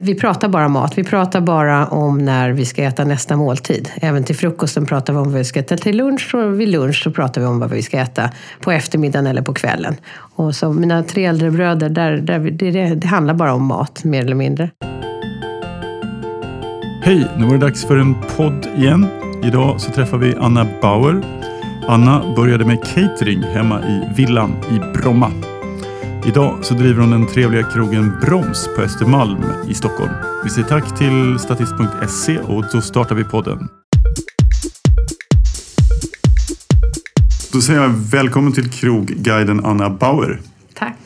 Vi pratar bara mat. Vi pratar bara om när vi ska äta nästa måltid. Även till frukosten pratar vi om vad vi ska äta till lunch och vid lunch så pratar vi om vad vi ska äta på eftermiddagen eller på kvällen. Och så mina tre äldre bröder, där, där, det, det handlar bara om mat mer eller mindre. Hej, nu var det dags för en podd igen. Idag så träffar vi Anna Bauer. Anna började med catering hemma i villan i Bromma. Idag så driver hon den trevliga krogen Broms på Östermalm i Stockholm. Vi säger tack till statist.se och då startar vi podden. Då säger jag välkommen till krogguiden Anna Bauer. Tack.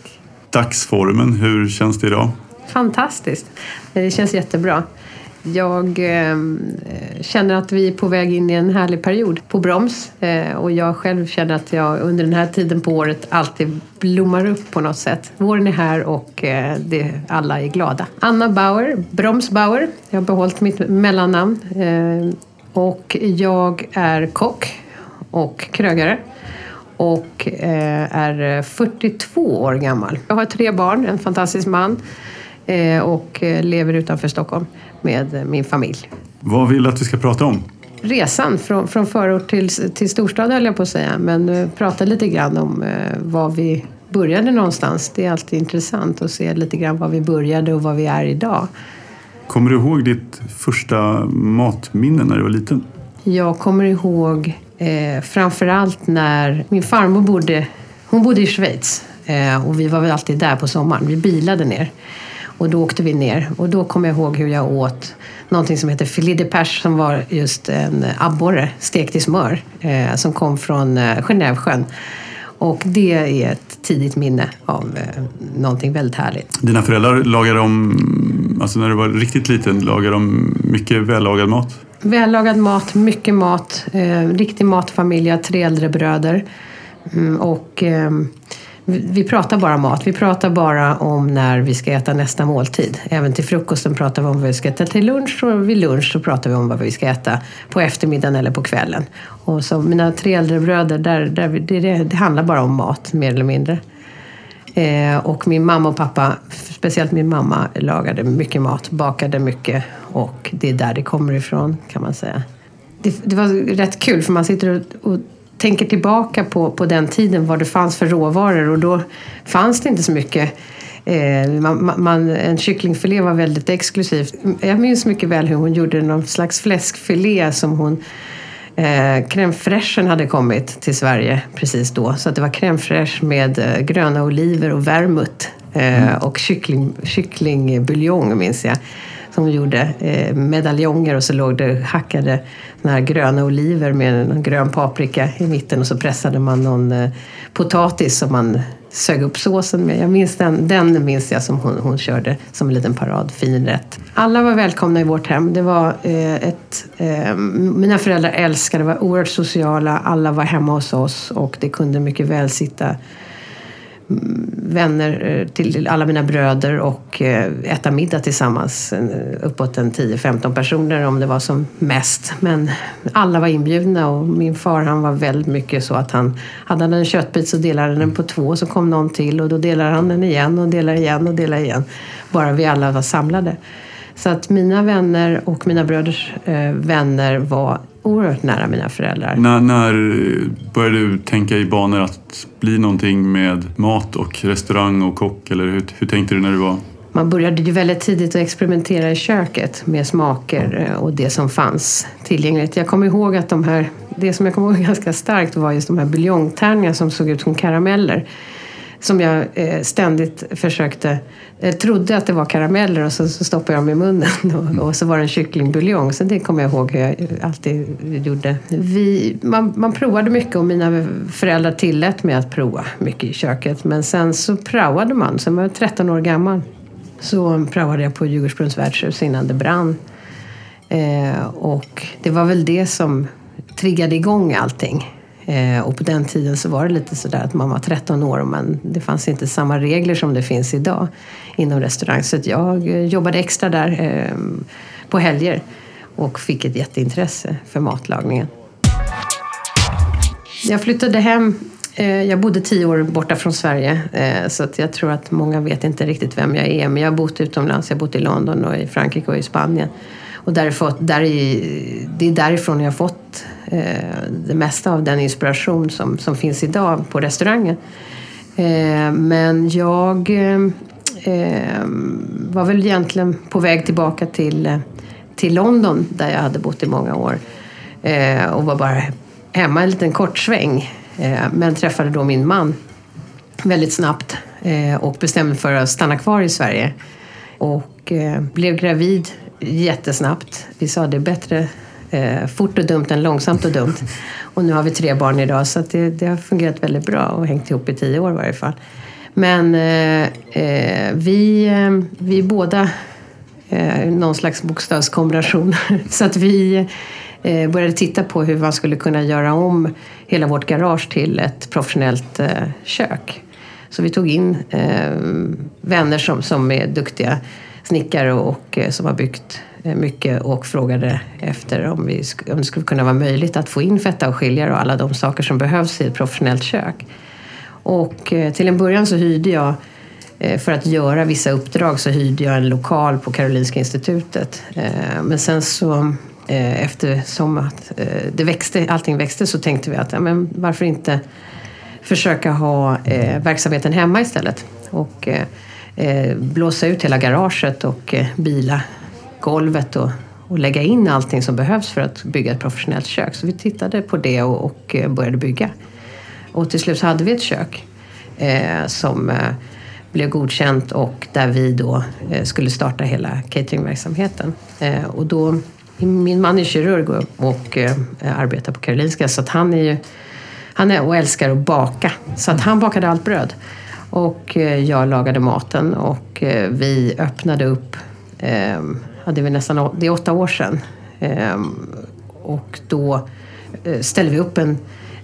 Dagsformen, hur känns det idag? Fantastiskt. Det känns jättebra. Jag ehm, eh, känner att vi är på väg in i en härlig period på broms eh, och jag själv känner att jag under den här tiden på året alltid blommar upp på något sätt. Våren är här och eh, det, alla är glada. Anna Bauer, Broms Bauer. Jag har behållit mitt mellannamn eh, och jag är kock och krögare och eh, är eh, 42 år gammal. Jag har tre barn, en fantastisk man och lever utanför Stockholm med min familj. Vad vill du att vi ska prata om? Resan från, från förort till, till storstad höll jag på att säga. Men prata lite grann om var vi började någonstans. Det är alltid intressant att se lite grann var vi började och var vi är idag. Kommer du ihåg ditt första matminne när du var liten? Jag kommer ihåg eh, framförallt när min farmor bodde, hon bodde i Schweiz eh, och vi var väl alltid där på sommaren. Vi bilade ner. Och då åkte vi ner och då kommer jag ihåg hur jag åt någonting som heter filet de perche som var just en abborre stekt i smör eh, som kom från eh, Genèvesjön. Och det är ett tidigt minne av eh, någonting väldigt härligt. Dina föräldrar lagade de, alltså när du var riktigt liten, lagade de mycket vällagad mat? Vällagad mat, mycket mat. Eh, riktig matfamilj, tre äldre bröder. Mm, och... Vi pratar bara mat. Vi pratar bara om när vi ska äta nästa måltid. Även till frukosten pratar vi om vad vi ska äta till lunch och vid lunch så pratar vi om vad vi ska äta på eftermiddagen eller på kvällen. Och så mina tre äldre bröder, där, där, det, det handlar bara om mat mer eller mindre. Eh, och min mamma och pappa, speciellt min mamma, lagade mycket mat, bakade mycket och det är där det kommer ifrån kan man säga. Det, det var rätt kul för man sitter och, och tänker tillbaka på, på den tiden, vad det fanns för råvaror och då fanns det inte så mycket eh, man, man, en kycklingfilé var väldigt exklusivt. Jag minns mycket väl hur hon gjorde någon slags fläskfilé som hon eh, crème fraîchen hade kommit till Sverige precis då. Så att det var crème fraîche med eh, gröna oliver och vermouth eh, mm. och kyckling, kycklingbuljong minns jag som gjorde eh, medaljonger och så låg det hackade här gröna oliver med en grön paprika i mitten och så pressade man någon eh, potatis som man sög upp såsen med. Jag minns den, den minns jag som hon, hon körde som en liten parad, fin rätt. Alla var välkomna i vårt hem. Det var eh, ett, eh, mina föräldrar älskade, var oerhört sociala, alla var hemma hos oss och det kunde mycket väl sitta vänner eh, till alla mina bröder och eh, äta middag tillsammans. Eh, uppåt en 10-15 personer om det var som mest. Men alla var inbjudna och min far han var väldigt mycket så att han hade han en köttbit så delade han den på två så kom någon till och då delade han den igen och delade igen och delade igen. Bara vi alla var samlade. Så att mina vänner och mina bröders vänner var oerhört nära mina föräldrar. När, när började du tänka i banor att bli någonting med mat och restaurang och kock? Eller hur, hur tänkte du när du var man började ju väldigt tidigt att experimentera i köket med smaker eh, och det som fanns tillgängligt. Jag kommer ihåg att de här, det som jag kommer ihåg ganska starkt var just de här buljongtärningar som såg ut som karameller som jag eh, ständigt försökte, eh, trodde att det var karameller och så, så stoppade jag dem i munnen och, och, så var det en kycklingbuljong. Så det kommer jag ihåg hur jag alltid gjorde. Vi, man, man provade mycket och mina föräldrar tillät mig att prova mycket i köket. Men sen så praoade man, sen var jag 13 år gammal. Så praoade jag på Djurgårdsbrunns värdshus innan det brann. Eh, och det var väl det som triggade igång allting. Eh, och på den tiden så var det lite sådär att man var 13 år och man, det fanns inte samma regler som det finns idag inom restaurang. Så jag eh, jobbade extra där eh, på helger och fick ett jätteintresse för matlagningen. Jag flyttade hem jag bodde tio år borta från Sverige så att jag tror att många vet inte riktigt vem jag är. Men jag har bott utomlands. Jag har bott i London och i Frankrike och i Spanien. Och därifrån, där i, det är därifrån jag har fått eh, det mesta av den inspiration som, som finns idag på restaurangen. Eh, men jag eh, eh, var väl egentligen på väg tillbaka till, till London där jag hade bott i många år. Och var bara hemma en liten kort sväng Eh, men träffade då min man väldigt snabbt eh, och bestämde för att stanna kvar i Sverige. Och eh, blev gravid jättesnabbt. Vi sa det är bättre fort och dumt än långsamt och dumt. Och nu har vi tre barn idag så det, det, har fungerat väldigt bra och hängt ihop i tio år i varje fall. Men eh, vi, vi är båda eh, någon slags bokstavskombination. så att vi eh, började titta på hur man skulle kunna göra om hela vårt garage till ett professionellt eh, kök. Så vi tog in eh, vänner som, som är duktiga snickare och, och eh, som har byggt eh, mycket och frågade efter om, vi, om det skulle kunna vara möjligt att få in fetta och skiljare och alla de saker som behövs i ett professionellt kök. Och eh, till en början så hyrde jag för att göra vissa uppdrag så hyrde jag en lokal på Karolinska institutet. Men sen så eftersom att det växte, allting växte så tänkte vi att ja, men varför inte försöka ha verksamheten hemma istället. Och Eh, blåsa ut hela garaget och eh, bila golvet och, och lägga in allting som behövs för att bygga ett professionellt kök. Så vi tittade på det och, och eh, började bygga. Och till slut så hade vi ett kök som blev godkänt och där vi då skulle starta hela cateringverksamheten. och då min man är kirurg och, och arbetar på Karolinska så att han är ju han är och älskar att baka. Så att han bakade allt bröd. Och eh, jag lagade maten och eh, vi öppnade upp, ja, det, är nästan, det är åtta år sedan. Ehm, och då eh, ställde vi upp en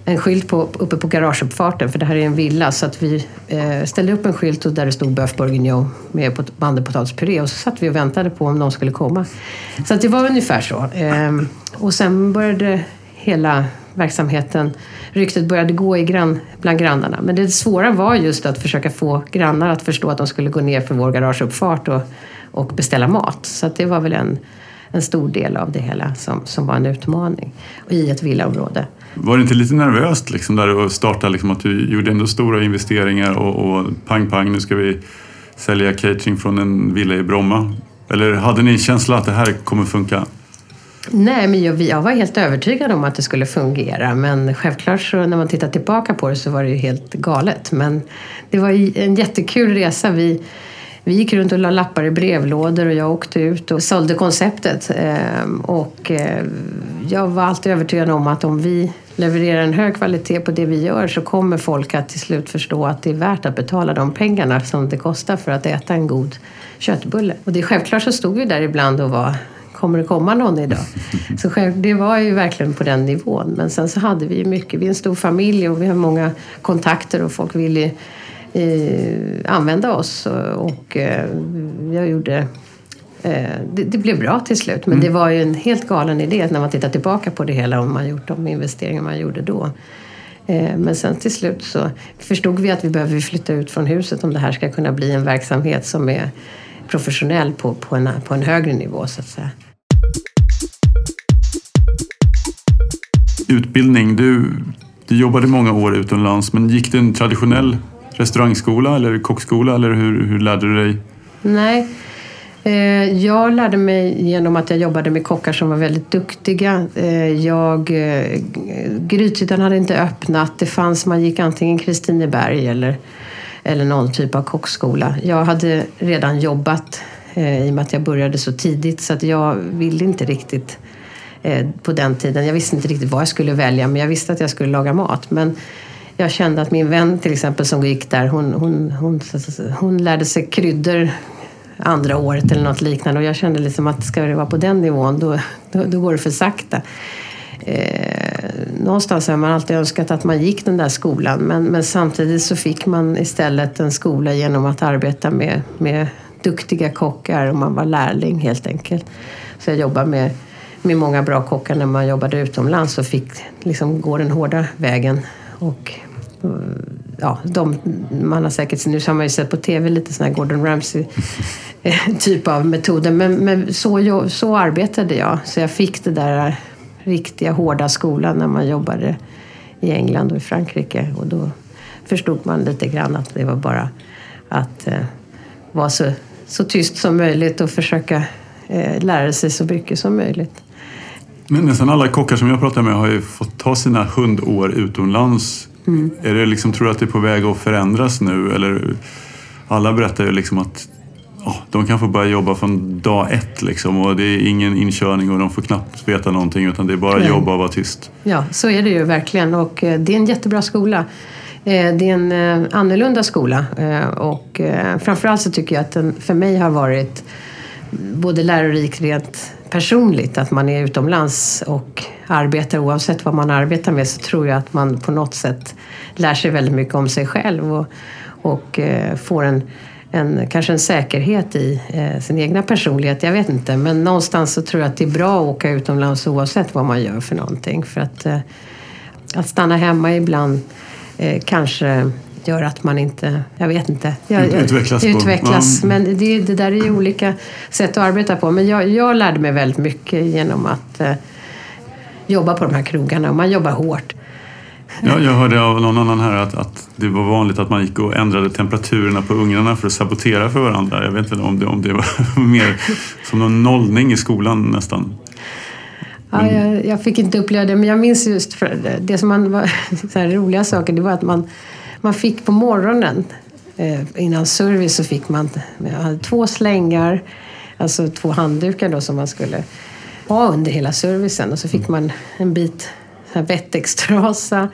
en skylt på, uppe på garageuppfarten, för det här är en villa. Så att vi eh, ställde upp en skylt där det stod Boeuf bourguignon med mandelpotatispuré och så satt vi och väntade på om någon skulle komma. Så att det var ungefär så. Eh, och sen började hela verksamheten, ryktet började gå i grann, bland grannarna. Men det svåra var just att försöka få grannar att förstå att de skulle gå ner för vår garageuppfart och, och beställa mat. Så att det var väl en, en stor del av det hela som, som var en utmaning i ett villaområde. Var det inte lite nervöst liksom där att starta, liksom att du gjorde ändå stora investeringar och, och pang pang nu ska vi sälja catering från en villa i Bromma? Eller hade ni en känsla att det här kommer funka? Nej, men jag, jag var helt övertygad om att det skulle fungera. Men självklart så när man tittar tillbaka på det så var det ju helt galet. Men det var en jättekul resa. Vi, vi gick runt och la lappar i brevlådor och jag åkte ut och sålde konceptet. Ehm, och eh, jag var alltid övertygad om att om vi levererar en hög kvalitet på det vi gör så kommer folk att till slut förstå att det är värt att betala de pengarna som det kostar för att äta en god köttbulle. Och det är självklart så stod vi där ibland och var Kommer det komma någon idag? Så själv, det var ju verkligen på den nivån. Men sen så hade vi ju mycket, vi är en stor familj och vi har många kontakter och folk vill ju eh, använda oss. Och eh, jag gjorde eh, det, det, blev bra till slut, men mm. det var ju en helt galen idé när man tittar tillbaka på det hela om man gjort de investeringar man gjorde då. Eh, men sen till slut så förstod vi att vi behöver flytta ut från huset om det här ska kunna bli en verksamhet som är professionell på, på, en, på en högre nivå så att säga. Utbildning, du, du jobbade många år utomlands men gick du en traditionell restaurangskola eller kockskola eller hur, hur lärde du dig? Nej, eh, jag lärde mig genom att jag jobbade med kockar som var väldigt duktiga. Eh, jag, eh, Grythyttan hade inte öppnat. Det fanns, man gick antingen Kristineberg eller, eller någon typ av kockskola. Jag hade redan jobbat i och med att jag började så tidigt så att jag ville inte riktigt Eh, på den tiden. Jag visste inte riktigt vad jag skulle välja men jag visste att jag skulle laga mat. Men jag kände att min vän till exempel som gick där, hon, hon, hon, hon lärde sig kryddor andra året eller något liknande och jag kände liksom att ska det vara på den nivån då, då, då går det för sakta. Eh, någonstans har man alltid önskat att man gick den där skolan men, men samtidigt så fick man istället en skola genom att arbeta med, med duktiga kockar och man var lärling helt enkelt. Så jag jobbade med, med många bra kockar när man jobbade utomlands och fick liksom gå den hårda vägen och eh, ja, de, man har säkert, nu har man ju sett på tv lite sådana här Gordon Ramsay eh, typ av metoder. Men, men så, så arbetade jag. Så jag fick det där riktiga hårda skolan när man jobbade i England och i Frankrike. Och då förstod man lite grann att det var bara att eh, vara så, så tyst som möjligt och försöka eh, lära sig så mycket som möjligt. Men nästan alla kockar som jag pratar med har ju fått ta sina hundår utomlands. Mm. Är det liksom, tror du att det är på väg att förändras nu? Eller, alla berättar ju liksom att oh, de kan få börja jobba från dag ett liksom, och det är ingen inkörning och de får knappt veta någonting utan det är bara jobba och vara tyst. Ja, så är det ju verkligen och eh, det är en jättebra skola. Eh, det är en eh, annorlunda skola och framförallt så tycker jag att den för mig har varit både lärorik rent personligt, att man är utomlands och arbetar oavsett vad man arbetar med så tror jag att man på något sätt lär sig väldigt mycket om sig själv och, och eh, får en en, kanske en säkerhet i eh, sin egna personlighet. Jag vet inte, men någonstans så tror jag att det är bra att åka utomlands oavsett vad man gör för någonting. För att, eh, att stanna hemma ibland eh, kanske gör att man inte, jag vet inte. Jag, utvecklas. utvecklas. På, men det, det, där är ju olika sätt att arbeta på. Men jag, jag lärde mig väldigt mycket genom att eh, jobba på de här krogarna och man jobbar hårt. Ja, jag hörde av någon annan här att, att det var vanligt att man gick och ändrade temperaturerna på ugnarna för att sabotera för varandra. Jag vet inte om det, om det var mer som någon nollning i skolan nästan. Ja, jag, jag, fick inte uppleva det, men jag minns just för det som man var, så här, roliga saker. Det var att man, man fick på morgonen eh, innan service så fick man två slängar, alltså två handdukar då som man skulle ha under hela servicen och så fick man en bit Wettex-trasa.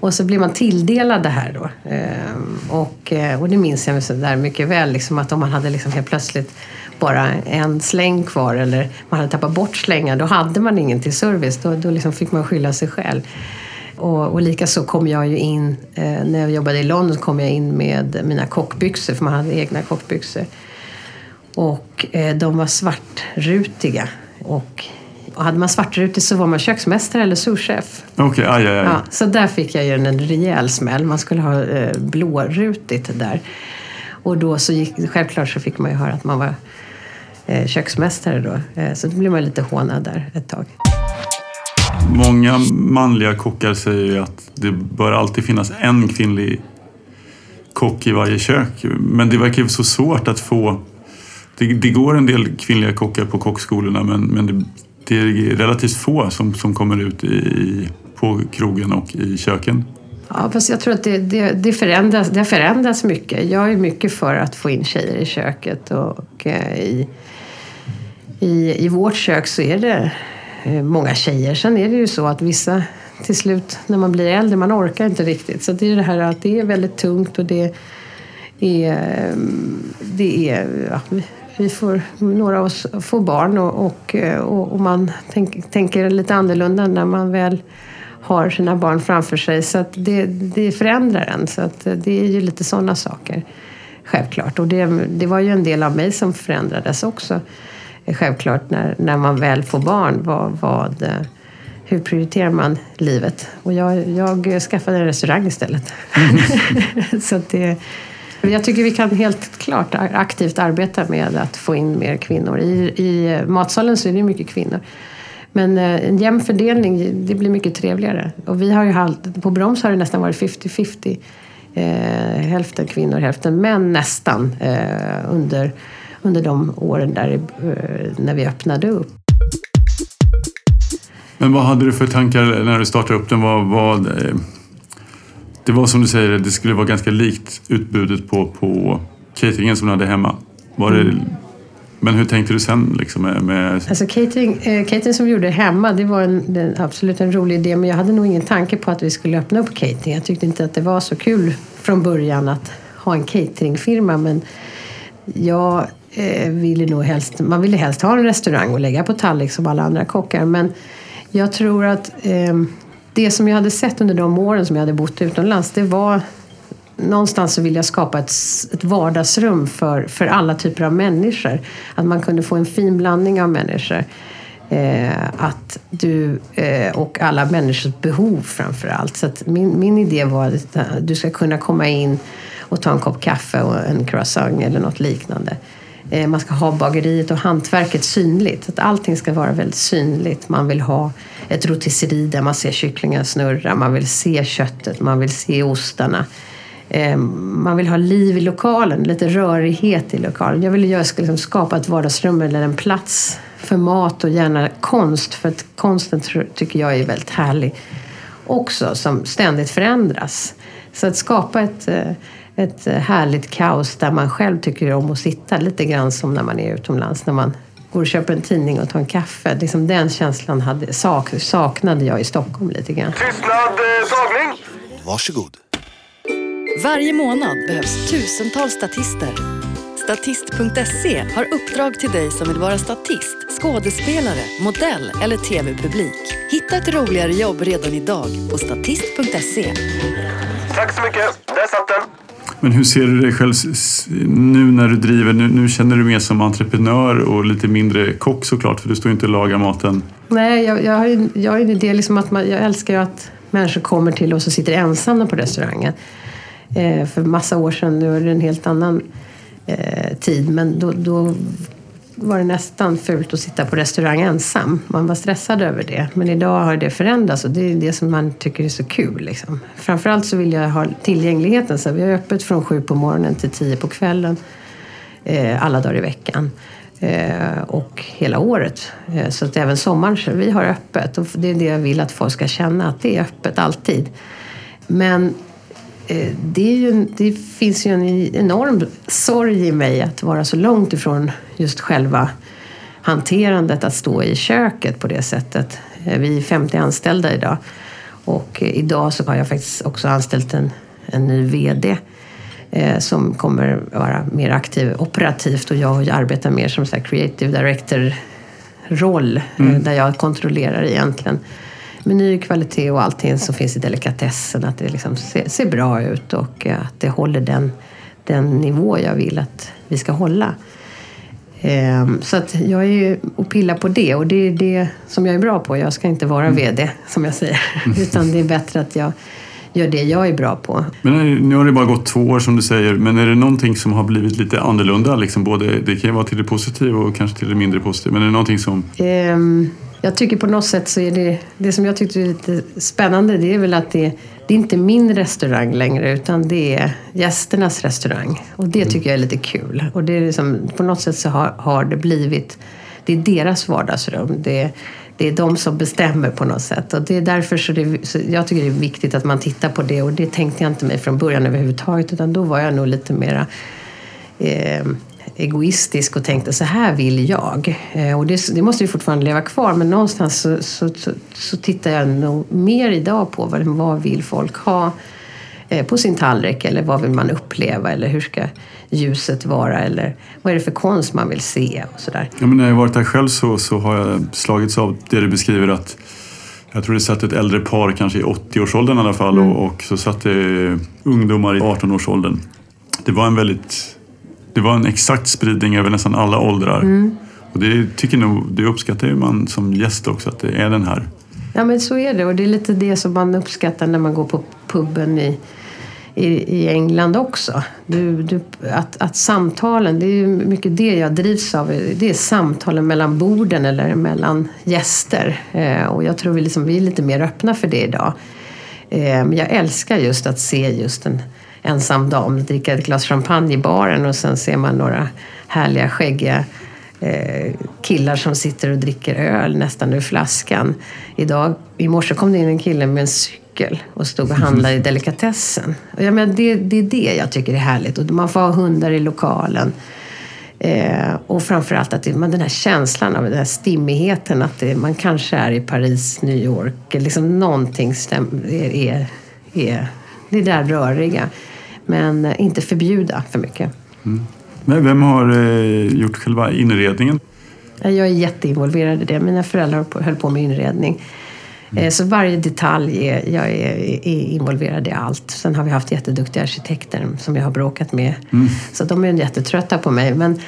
Och så blir man tilldelad det här då. Eh, och, eh, och det minns jag så där mycket väl, liksom att om man hade liksom helt plötsligt bara en släng kvar eller man hade tappat bort slängar, då hade man ingen till service. Då, då liksom fick man skylla sig själv. Och, och likaså kom jag ju in, eh, när jag jobbade i London kom jag in med mina kockbyxor, för man hade egna kockbyxor. Och eh, de var svartrutiga. Och och hade man svartrutig så var man köksmästare eller souschef. Okej, okay, aj, aj, aj. Ja, så där fick jag ju en rejäl smäll. Man skulle ha eh, blårutigt där. Och då så gick, självklart så fick man ju höra att man var eh, köksmästare då. Eh, så då blev man lite hånad där ett tag. Många manliga kockar säger ju att det bör alltid finnas en kvinnlig kock i varje kök. Men det verkar ju så svårt att få det, det, går en del kvinnliga kockar på kockskolorna men, men det, det är relativt få som, som kommer ut i, på krogen och i köken. Ja, fast jag tror att det, det, det, förändras, det har förändrats mycket. Jag är mycket för att få in tjejer i köket och, och i, i, i vårt kök så är det Eh, många tjejer. Sen är det ju så att vissa till slut när man blir äldre, man orkar inte riktigt. Så det är det här att det är väldigt tungt och det är, eh, det är ja, vi får, några av oss får barn och, eh, och, och man tänk, tänker lite annorlunda när man väl har sina barn framför sig. Så det, det förändrar en. Så att det är ju lite sådana saker. Självklart. Och det, det var ju en del av mig som förändrades också. Självklart när, när man väl får barn. Vad, vad, hur prioriterar man livet? Och jag, jag skaffade en restaurang istället. Mm. så det, jag tycker vi kan helt klart aktivt arbeta med att få in mer kvinnor. I, i matsalen så är det mycket kvinnor. Men eh, en jämn fördelning, det blir mycket trevligare. Och vi har ju haft, på Broms har det nästan varit 50-50. Eh, hälften kvinnor, hälften män nästan eh, under, under de åren där, eh, när vi öppnade upp. Men vad hade du för tankar när du startade upp den? Vad, vad, eh, det var som du säger, det skulle vara ganska likt utbudet på, på cateringen som du hade hemma. Var det, mm. Men hur tänkte du sen? Liksom, med, med... Alltså catering, eh, catering som vi gjorde hemma, det var en, det absolut en rolig idé. Men jag hade nog ingen tanke på att vi skulle öppna upp catering. Jag tyckte inte att det var så kul från början att ha en cateringfirma. Men jag eh, ville nog helst, man ville helst ha en restaurang och lägga på tallrik som alla andra kockar. Men jag tror att eh, det som jag hade sett under de åren som jag hade bott utomlands, det var någonstans så ville jag skapa ett, ett vardagsrum för, för alla typer av människor. Att man kunde få en fin blandning av människor. Eh, att du eh, och alla människors behov framför allt. Så att min, min idé var att du ska kunna komma in och ta en kopp kaffe och en croissant eller något liknande. Eh, man ska ha bageriet och hantverket synligt. Att allting ska vara väldigt synligt. Man vill ha ett rotisseri där man ser kycklingen snurra. Man vill se köttet, man vill se ostarna. Eh, man vill ha liv i lokalen, lite rörighet i lokalen. Jag vill liksom skapa ett vardagsrum eller en plats för mat och gärna konst. För att konsten tycker jag är väldigt härlig också, som ständigt förändras. Så att skapa ett, eh, ett härligt kaos där man själv tycker om att sitta, lite grann som när man är utomlands, när man går och köper en tidning och tar en kaffe. Liksom den känslan hade, sak, saknade jag i Stockholm lite grann. Tystnad, eh, tagning! Varsågod. Varje månad behövs tusentals statister. Statist.se har uppdrag till dig som vill vara statist, skådespelare, modell eller tv-publik. Hitta ett roligare jobb redan idag på statist.se. Tack så mycket. Där satt den. Men hur ser du dig själv nu när du driver? Nu, nu känner du mer som entreprenör och lite mindre kock såklart, för du står ju inte och lagar maten. Nej, jag, jag har ju jag har en idé liksom att man, jag älskar ju att människor kommer till oss och sitter ensamma på restaurangen. Eh, för massa år sedan, nu är det en helt annan eh, tid, men då, då var det nästan fult att sitta på restaurang ensam. Man var stressad över det. Men idag har det förändrats och det är det som man tycker är så kul. Liksom. Framförallt så vill jag ha tillgängligheten. Så vi har öppet från sju på morgonen till tio på kvällen. Eh, alla dagar i veckan. Eh, och hela året. Eh, så att även sommaren, så vi har öppet. Och det är det jag vill att folk ska känna, att det är öppet alltid. Men det, är ju, det finns ju en enorm sorg i mig att vara så långt ifrån just själva hanterandet, att stå i köket på det sättet. Eh, Vi är 50 anställda idag. Och eh, idag så har jag faktiskt också anställt en, en ny VD eh, som kommer vara mer aktiv operativt. Och jag arbetar mer som så creative director-roll eh, där jag kontrollerar egentligen meny, kvalitet och allting som finns i delikatessen. Att det liksom ser, ser bra ut och eh, att det håller den, den nivå jag vill att vi ska hålla. Ehm, Så att jag är ju och pillar på det och det är det som jag är bra på. Jag ska inte vara VD som jag säger. Utan det är bättre att jag gör det jag är bra på. Men nu har det bara gått två år som du säger, men är det någonting som har blivit lite annorlunda? Liksom både, det kan ju vara till det positiva och kanske till det mindre positiva, men är det någonting som... Ehm, jag tycker på något sätt så är det, det som jag tyckte är lite spännande det är väl att det, det är inte min restaurang längre utan det är gästernas restaurang. Och det tycker jag är lite kul. Och det är liksom, på något sätt så har, har det blivit, det är deras vardagsrum. Det, det är de som bestämmer på något sätt. Och det är därför så, det, så jag tycker det är viktigt att man tittar på det och det tänkte jag inte mig från början överhuvudtaget utan då var jag nog lite mera eh, egoistisk och tänkte så här vill jag. Eh, och det, det måste ju fortfarande leva kvar men någonstans så, så, så, så tittar jag nog mer idag på vad, vad vill folk ha eh, på sin tallrik eller vad vill man uppleva eller hur ska ljuset vara eller vad är det för konst man vill se och sådär. Ja, men när jag varit där själv så, så har jag slagits av det du beskriver att jag tror det satt ett äldre par, kanske i 80-årsåldern i alla fall, och, och så satt det ungdomar i 18-årsåldern. Det var en väldigt... Det var en exakt spridning över nästan alla åldrar. Och det tycker nog, det uppskattar ju man som gäst också, att det är den här. Ja men så är det och det är lite det som man uppskattar när man går på puben i, i, i England också. Du, du, att, att samtalen, det är mycket det jag drivs av. Det är samtalen mellan borden eller mellan gäster. Eh, och jag tror vi, liksom, vi är lite mer öppna för det idag. Eh, men jag älskar just att se just en ensam dam dricka ett glas champagne i baren och sen ser man några härliga skäggiga eh, killar som sitter och dricker öl nästan ur flaskan. Idag, I morse kom det in en kille med en cykel och stod och handlade i delikatessen. Och jag menar, det, det är det jag tycker är härligt. Och man får ha hundar i lokalen. Eh, och framförallt att det, man, den här känslan av den här stimmigheten att det, man kanske är i Paris, New York. Liksom någonting stäm, är, är, är det där röriga. Men eh, inte förbjuda för mycket. Men vem har eh, gjort själva inredningen? Jag är jätteinvolverad i det. Mina föräldrar höll på- med inredning. Eh, Så varje detalj, är, jag är, är involverad i allt. Sen har vi haft jätteduktiga arkitekter som jag har bråkat med. Så de är jättetrötta på mig. Men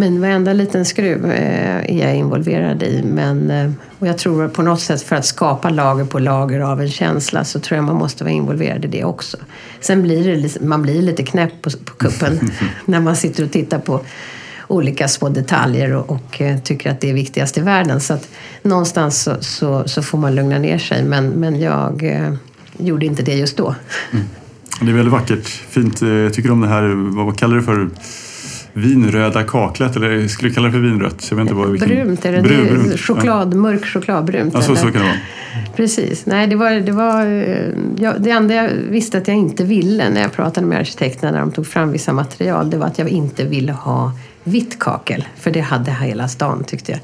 Men varenda liten skruv eh, är jag involverad i. Men, eh, och jag tror på något sätt för att skapa lager på lager av en känsla så tror jag man måste vara involverad i det också. Sen blir det, man blir lite knäpp på, på kuppen när man sitter och tittar på olika små detaljer och, och eh, tycker att det är viktigast i världen. Så att någonstans så, så, så får man lugna ner sig. Men, men jag eh, gjorde inte det just då. Det är väldigt vackert. Fint. Jag tycker om det här, vad vad kallar du det för? Vinröda kaklet, eller skulle kalla det för vinrött. Jag vet inte vad, vilken... Brunt är det. Brun- det är brunt. choklad, Mörk chokladbrunt. Ja, så, eller? så kan det vara. Precis. Nej, det var, det var eh, ja, det enda jag visste att jag inte ville när jag pratade med arkitekterna när de tog fram vissa material, det var att jag inte ville ha vitt kakel. För det hade hela stan tyckte jag.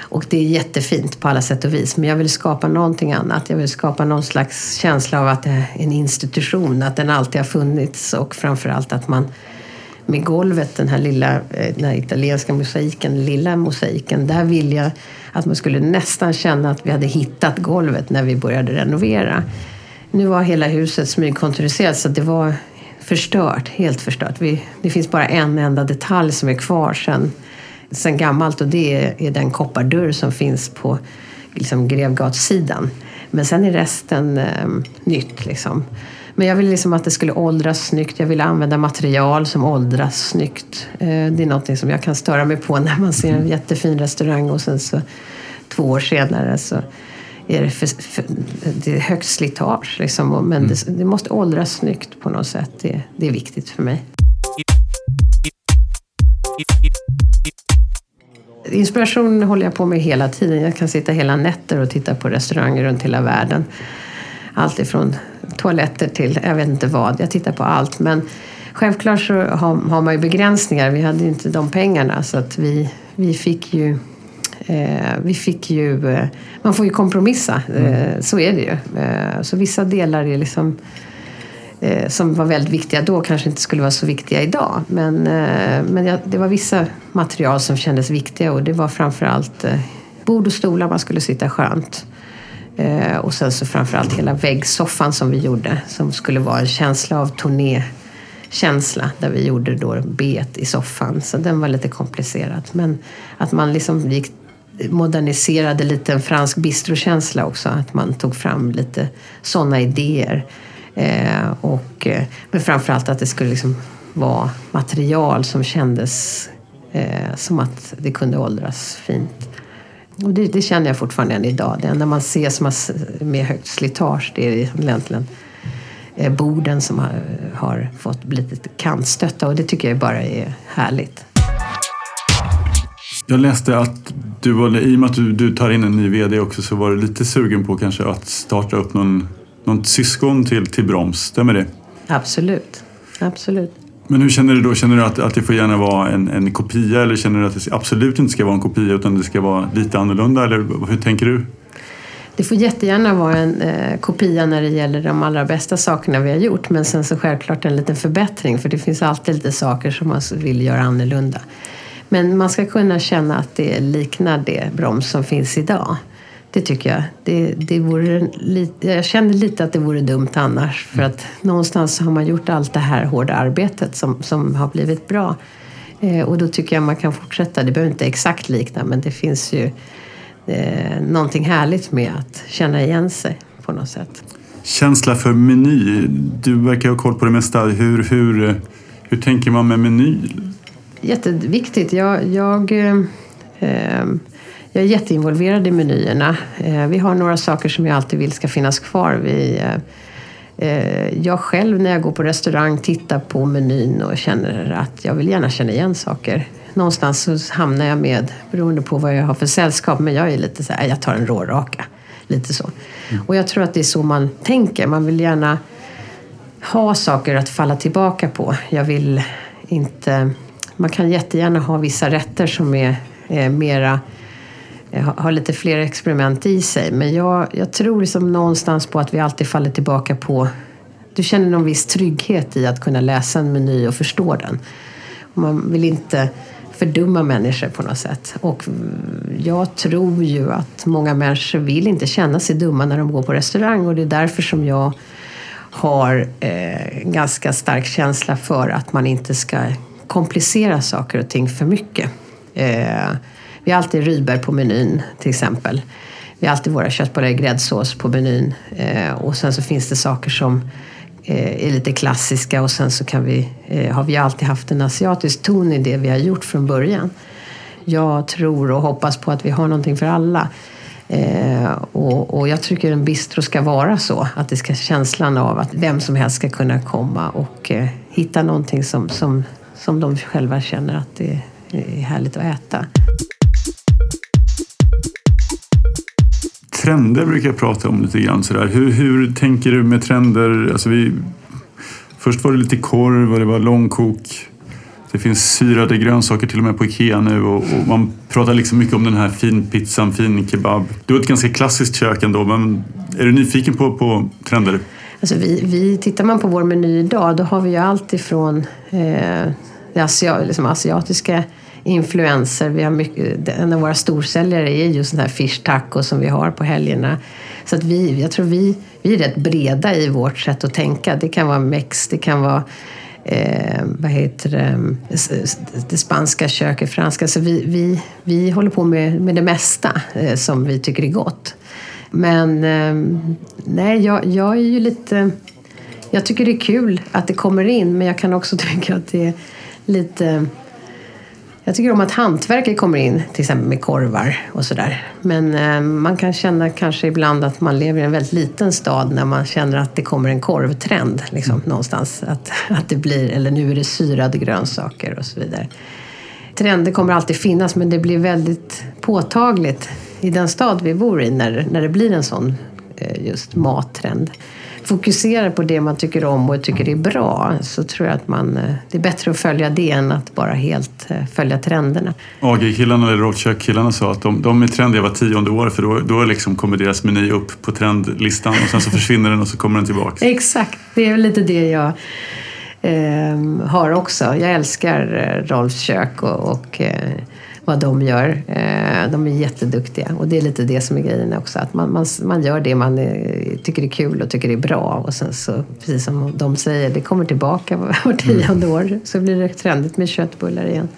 Och det är jättefint på alla sätt och vis. Men jag vill skapa någonting annat. Jag vill skapa någon slags känsla av att det är en institution, att den alltid har funnits och framförallt att man med golvet, den här lilla eh, den här italienska mosaiken, lilla mosaiken, där vill jag att man skulle nästan känna att vi hade hittat golvet när vi började renovera. Nu var hela huset smygkontoriserat så det var förstört, helt förstört. Vi, det finns bara en enda detalj som är kvar sen, sen gammalt och det är, är den koppardörr som finns på liksom, Grevgatssidan. Men sen är resten eh, nytt. Liksom. Men jag ville liksom att det skulle åldras snyggt. Jag ville använda material som åldras snyggt. Eh, det är något som jag kan störa mig på när man ser en jättefin restaurang och sen så två år senare så är det, för, för, det är högt slitage. Liksom. Men det, det måste åldras snyggt på något sätt. Det, det är viktigt för mig. Inspiration håller jag på med hela tiden. Jag kan sitta hela nätter och titta på restauranger runt hela världen. Allt ifrån toaletter till jag vet inte vad. Jag tittar på allt. Men självklart så har, har man ju begränsningar. Vi hade ju inte de pengarna så att vi, vi fick ju Eh, vi fick ju, eh, man får ju kompromissa, eh, så är det ju. Så vissa delar är liksom, som var väldigt viktiga då kanske inte skulle vara så viktiga idag. Men, men det var vissa material som kändes viktiga och det var framförallt eh, bord och stolar man skulle sitta skönt. Eh, och sen så framförallt hela väggsoffan som vi gjorde som skulle vara en känsla av turnékänsla där vi gjorde då bet i soffan. Så den var lite komplicerad. Men att man liksom gick, moderniserade lite en fransk bistrokänsla också. Att man tog fram lite sådana idéer. Eh, och, eh, men framförallt att det skulle liksom vara material som kändes eh, som att det kunde åldras fint. Och det, det känner jag fortfarande än idag. Det enda man ser som har, s- med högt slitage det är egentligen eh, borden som har, har fått bli lite kantstötta och det tycker jag bara är härligt. Jag läste att du var, i och med att du, du tar in en ny VD också så var du lite sugen på kanske att starta upp någon, någon syskon till, till Broms. Stämmer det? Absolut. Absolut. Men hur känner du då? Känner du att, att det får gärna vara en, en kopia eller känner du att det absolut inte ska vara en kopia utan det ska vara lite annorlunda? Eller hur tänker du? Det får jättegärna vara en eh, kopia när det gäller de allra bästa sakerna vi har gjort men sen så självklart en liten förbättring för det finns alltid lite saker som man vill göra annorlunda. Men man ska kunna känna att det liknar det broms som finns idag. Det tycker jag. Det, det vore lite, jag känner lite att det vore dumt annars för att någonstans har man gjort allt det här hårda arbetet som, som har blivit bra. Eh, och då tycker jag man kan fortsätta. Det behöver inte exakt likna men det finns ju eh, någonting härligt med att känna igen sig på något sätt. Känsla för meny. Du verkar ha koll på det mesta. Hur, hur, hur tänker man med meny? Jätteviktigt. Jag, jag, eh, eh, jag är jätteinvolverad i menyerna. Eh, vi har några saker som jag alltid vill ska finnas kvar. Vi, eh, eh, jag själv när jag går på restaurang tittar på menyn och känner att jag vill gärna känna igen saker. Någonstans så hamnar jag med, beroende på vad jag har för sällskap, men jag är lite så här, jag tar en råraka. Lite så. Och jag tror att det är så man tänker. Man vill gärna ha saker att falla tillbaka på. Jag vill inte... Man kan jättegärna ha vissa rätter som är, är mera Eh, har- lite fler experiment i sig. Men jag, jag tror liksom någonstans på att vi alltid faller tillbaka på... Du känner någon viss trygghet i att kunna läsa en meny och förstå den. Man vill inte fördumma människor på något sätt. Och jag tror ju att många människor vill inte känna sig dumma när de går på restaurang och det är därför som jag har eh, en ganska stark känsla för att man inte ska komplicera saker och ting för mycket. Eh, vi har alltid rybär på menyn till exempel. Vi har alltid våra köttbullar i gräddsås på menyn. Eh, och sen så finns det saker som eh, är lite klassiska och sen så kan vi, eh, har vi alltid haft en asiatisk ton i det vi har gjort från början. Jag tror och hoppas på att vi har någonting för alla. Eh, och, och, jag tycker en bistro ska vara så, att det ska känslan av att vem som helst ska kunna komma och eh, hitta någonting som, som, som de själva känner att det är härligt att äta. Trender brukar jag prata om lite grann. Sådär. Hur, hur tänker du med trender? Alltså vi, först var det lite korv och det var långkok. Det finns syrade grönsaker till och med på Ikea nu och, och man pratar liksom mycket om den här finpizzan, fin kebab. Du har ett ganska klassiskt kök ändå, men är du nyfiken på, på trender? Alltså vi, vi, tittar man på vår meny idag, då har vi ju allt ifrån eh, det asia, liksom asiatiska influenser. Vi har mycket, en av våra storsäljare är just den här fish taco som vi har på helgerna. Så att vi, jag tror vi, vi är rätt breda i vårt sätt att tänka. Det kan vara mex, det kan vara eh, vad heter det, mm, det spanska köket, franska. Så vi, vi, vi håller på med, med det mesta eh, som vi tycker är gott. Men eh, nej, jag, jag är ju lite... Jag tycker det är kul att det kommer in men jag kan också tycka att det är lite jag tycker om att hantverket kommer in, till exempel med korvar och sådär. Men eh, man kan känna kanske ibland att man lever i en väldigt liten stad när man känner att det kommer en korvtrend liksom, mm. någonstans. Att, att det blir, eller nu är det syrade grönsaker och så vidare. Trender kommer alltid finnas men det blir väldigt påtagligt i den stad vi bor i när, när det blir en sån eh, just mattrend fokuserar på det man tycker om och tycker är bra så tror jag att man, eh, det är bättre att följa det än att bara helt eh, följa trenderna. AG-killarna eller Råkök-killarna sa att de, de är trendiga var tionde år för då, då liksom kommer deras meny upp på trendlistan och sen så försvinner den och så kommer den tillbaka. Exakt, det är lite det jag eh, har också. Jag älskar eh, Rolfs kök och, och eh, vad de gör. Eh, de är jätteduktiga och det är lite det som är grejen också. Att man, man, man gör det man tycker är kul och tycker är bra och sen så, precis som de säger, det kommer tillbaka var tionde år. Så blir det trendigt med köttbullar igen.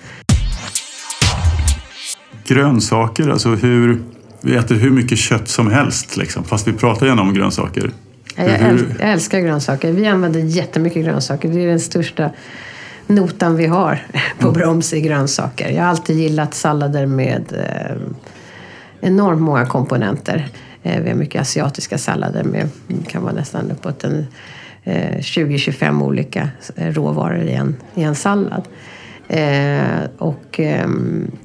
Grönsaker, alltså hur... Vi äter hur mycket kött som helst, liksom, fast vi pratar gärna om grönsaker. Jag, äl, jag älskar grönsaker. Vi använder jättemycket grönsaker. Det är den största notan vi har på mm. broms i grönsaker. Jag har alltid gillat sallader med eh, enormt många komponenter. Eh, vi har mycket asiatiska sallader med kan vara nästan uppåt en eh, 20-25 olika eh, råvaror i en, i en sallad. Eh, och ehm, eh,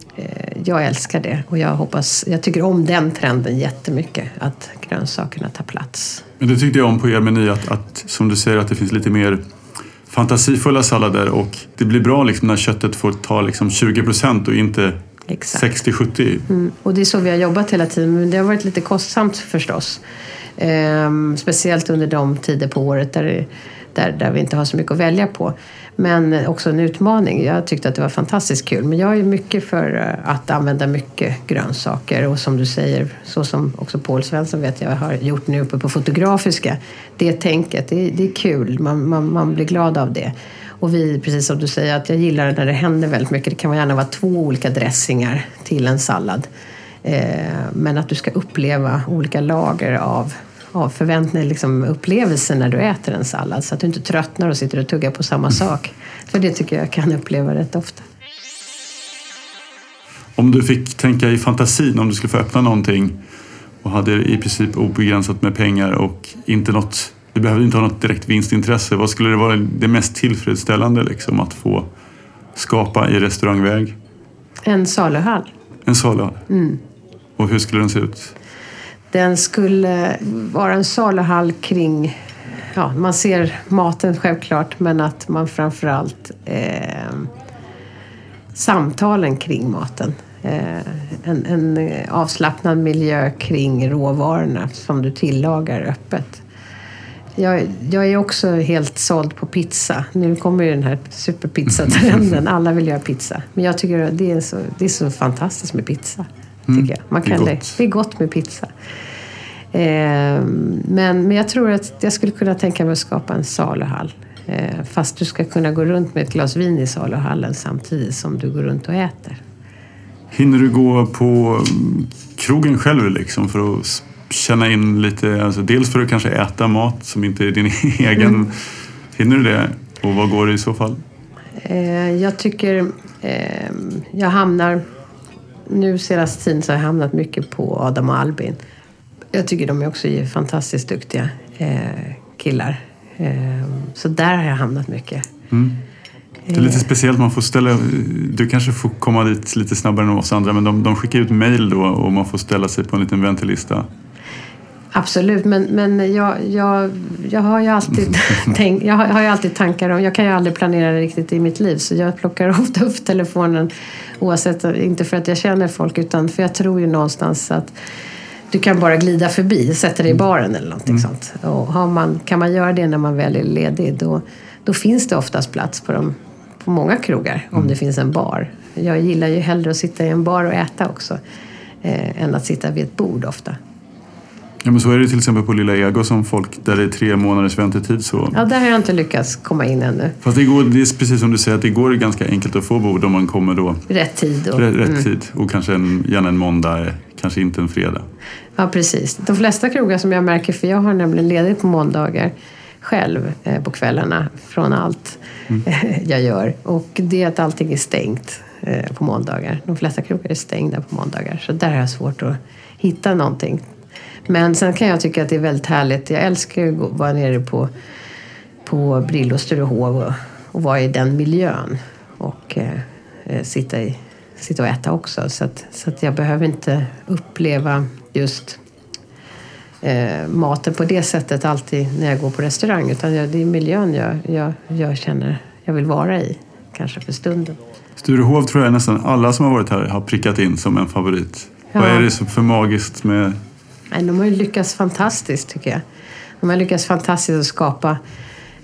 jag älskar det och jag hoppas, jag tycker om den trenden jättemycket, att grönsakerna tar plats. Men det tyckte jag om på er meny, att, att som du säger att det finns lite mer fantasifulla sallader och det blir bra liksom när köttet får ta liksom 20 procent och inte 60-70. Mm. Och det är så vi har jobbat hela tiden, men det har varit lite kostsamt förstås. Ehm, speciellt under de tider på året där, där, där vi inte har så mycket att välja på. Men också en utmaning. Jag tyckte att det var fantastiskt kul. Men jag är mycket för eh, att använda mycket grönsaker. Och som du säger, så som också Paul Svensson vet jag har gjort nu uppe på Fotografiska. Det tänket, det, det är kul. Man, man, man blir glad av det. Och vi, precis som du säger, att jag gillar det när det händer väldigt mycket. Det kan gärna vara två olika dressingar till en sallad. Eh, men att du ska uppleva olika lager av av förväntningar, liksom upplevelsen när du äter en sallad så att du inte tröttnar och sitter och tuggar på samma sak. För det tycker jag kan uppleva rätt ofta. Om du fick tänka i fantasin, om du skulle få öppna någonting och hade i princip obegränsat med pengar och inte något, du behövde inte ha något direkt vinstintresse. Vad skulle det vara det mest tillfredsställande liksom, att få skapa i restaurangväg? En saluhall. En saluhall? Mm. Och hur skulle den se ut? Den skulle vara en saluhall kring ja, man ser maten självklart men att man framförallt eh, samtalen kring maten. Eh, en, en, avslappnad miljö kring råvarorna som du tillagar öppet. Jag, jag, är också helt såld på pizza. Nu kommer ju den här superpizzatrenden. Alla vill göra pizza. Men jag tycker att det är så, det är så fantastiskt med pizza. Mm. Tycker jag. Man kan det, är gott. det är gott med pizza. Eh, men, men jag tror att jag skulle kunna tänka mig att skapa en saluhall. Eh, fast du ska kunna gå runt med ett glas vin i saluhallen samtidigt som du går runt och äter. Hinner du gå på mm, krogen själv liksom för att känna in lite, alltså dels för att kanske äta mat som inte är din egen. Hinner du det? Och vad går det i så fall? Eh, jag tycker eh, jag hamnar... Nu senaste tiden så har jag hamnat mycket på Adam och Albin. Jag tycker de är också fantastiskt duktiga eh, killar. Eh, så där har jag hamnat mycket. Det är lite speciellt, man får ställa, du kanske får komma dit lite snabbare än oss andra men de, de skickar ut mail då och man får ställa sig på en liten väntelista. Absolut, men, men jag, jag, jag, har ju alltid tänk, jag har, har ju alltid tankar om... Jag kan ju aldrig planera riktigt i mitt liv så jag plockar ofta upp telefonen oavsett, inte för att jag känner folk utan för jag tror ju någonstans att du kan bara glida förbi, sätta dig i baren eller någonting sånt. Och har man, kan man göra det när man väl är ledig då, då finns det oftast plats på, de, på många krogar om det finns en bar. Jag gillar ju hellre att sitta i en bar och äta också eh, än att sitta vid ett bord ofta. Ja, men så är det till exempel på Lilla Ego som folk där det är tre månaders väntetid. Så. Ja, där har jag inte lyckats komma in ännu. Fast det, går, det är precis som du säger att det går ganska enkelt att få bord om man kommer då rätt tid. Och, rätt, rätt tid. Och kanske en, gärna en måndag, kanske inte en fredag. Ja, precis. De flesta krogar som jag märker, för jag har nämligen ledigt på måndagar själv eh, på kvällarna från allt jag gör. Och det är att allting är stängt eh, på måndagar. De flesta krogar är stängda på måndagar. Så där har jag svårt att hitta någonting. Men sen kan jag tycka att det är väldigt härligt. Jag älskar att vara nere på, på Brillo Sturehov och, och vara i den miljön. Och eh, eh, sitta, i, sitta och äta också. Så att, så att jag behöver inte uppleva just eh, maten på det sättet alltid när jag går på restaurang. Utan jag, det är miljön jag, jag, jag känner jag vill vara i. Kanske för stunden. Sturehov tror jag nästan alla som har varit här har prickat in som en favorit. Ja. Vad är det så för magiskt med... Nej, de har ju lyckats fantastiskt tycker jag. De har lyckats fantastiskt att skapa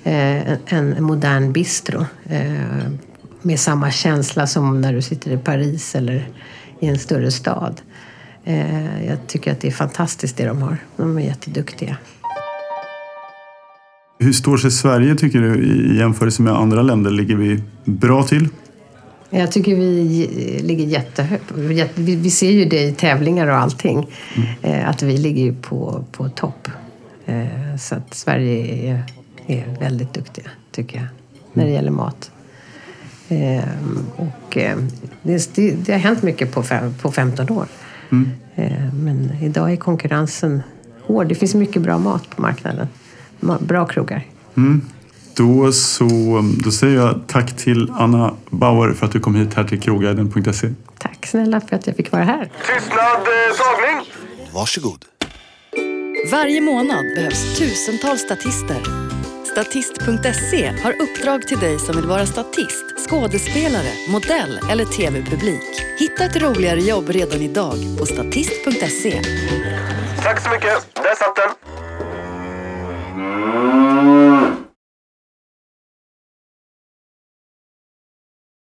eh, en, en modern bistro. Eh, med samma känsla som när du sitter i Paris eller i en större stad. Eh, jag tycker att det är fantastiskt det de har. De är jätteduktiga. Hur står sig Sverige tycker du i jämförelse med andra länder? Ligger vi bra till? Jag tycker vi ligger jättehögt. Vi ser ju det i tävlingar och allting. eh, Att vi ligger på, på topp. Eh, Så att Sverige är, är väldigt duktiga, tycker jag, när det gäller mat. Eh, Och det, det, har hänt mycket på, fem, på 15 år. Eh, Men idag är konkurrensen hård. Det finns mycket bra mat på marknaden. Ma- Bra krogar. Då, så, då säger jag tack till Anna Bauer för att du kom hit här till krogguiden.se. Tack snälla för att jag fick vara här. Tystnad, eh, tagning! Varsågod. Varje månad behövs tusentals statister. Statist.se har uppdrag till dig som vill vara statist, skådespelare, modell eller tv-publik. Hitta ett roligare jobb redan idag på statist.se. Tack så mycket. Där satt den.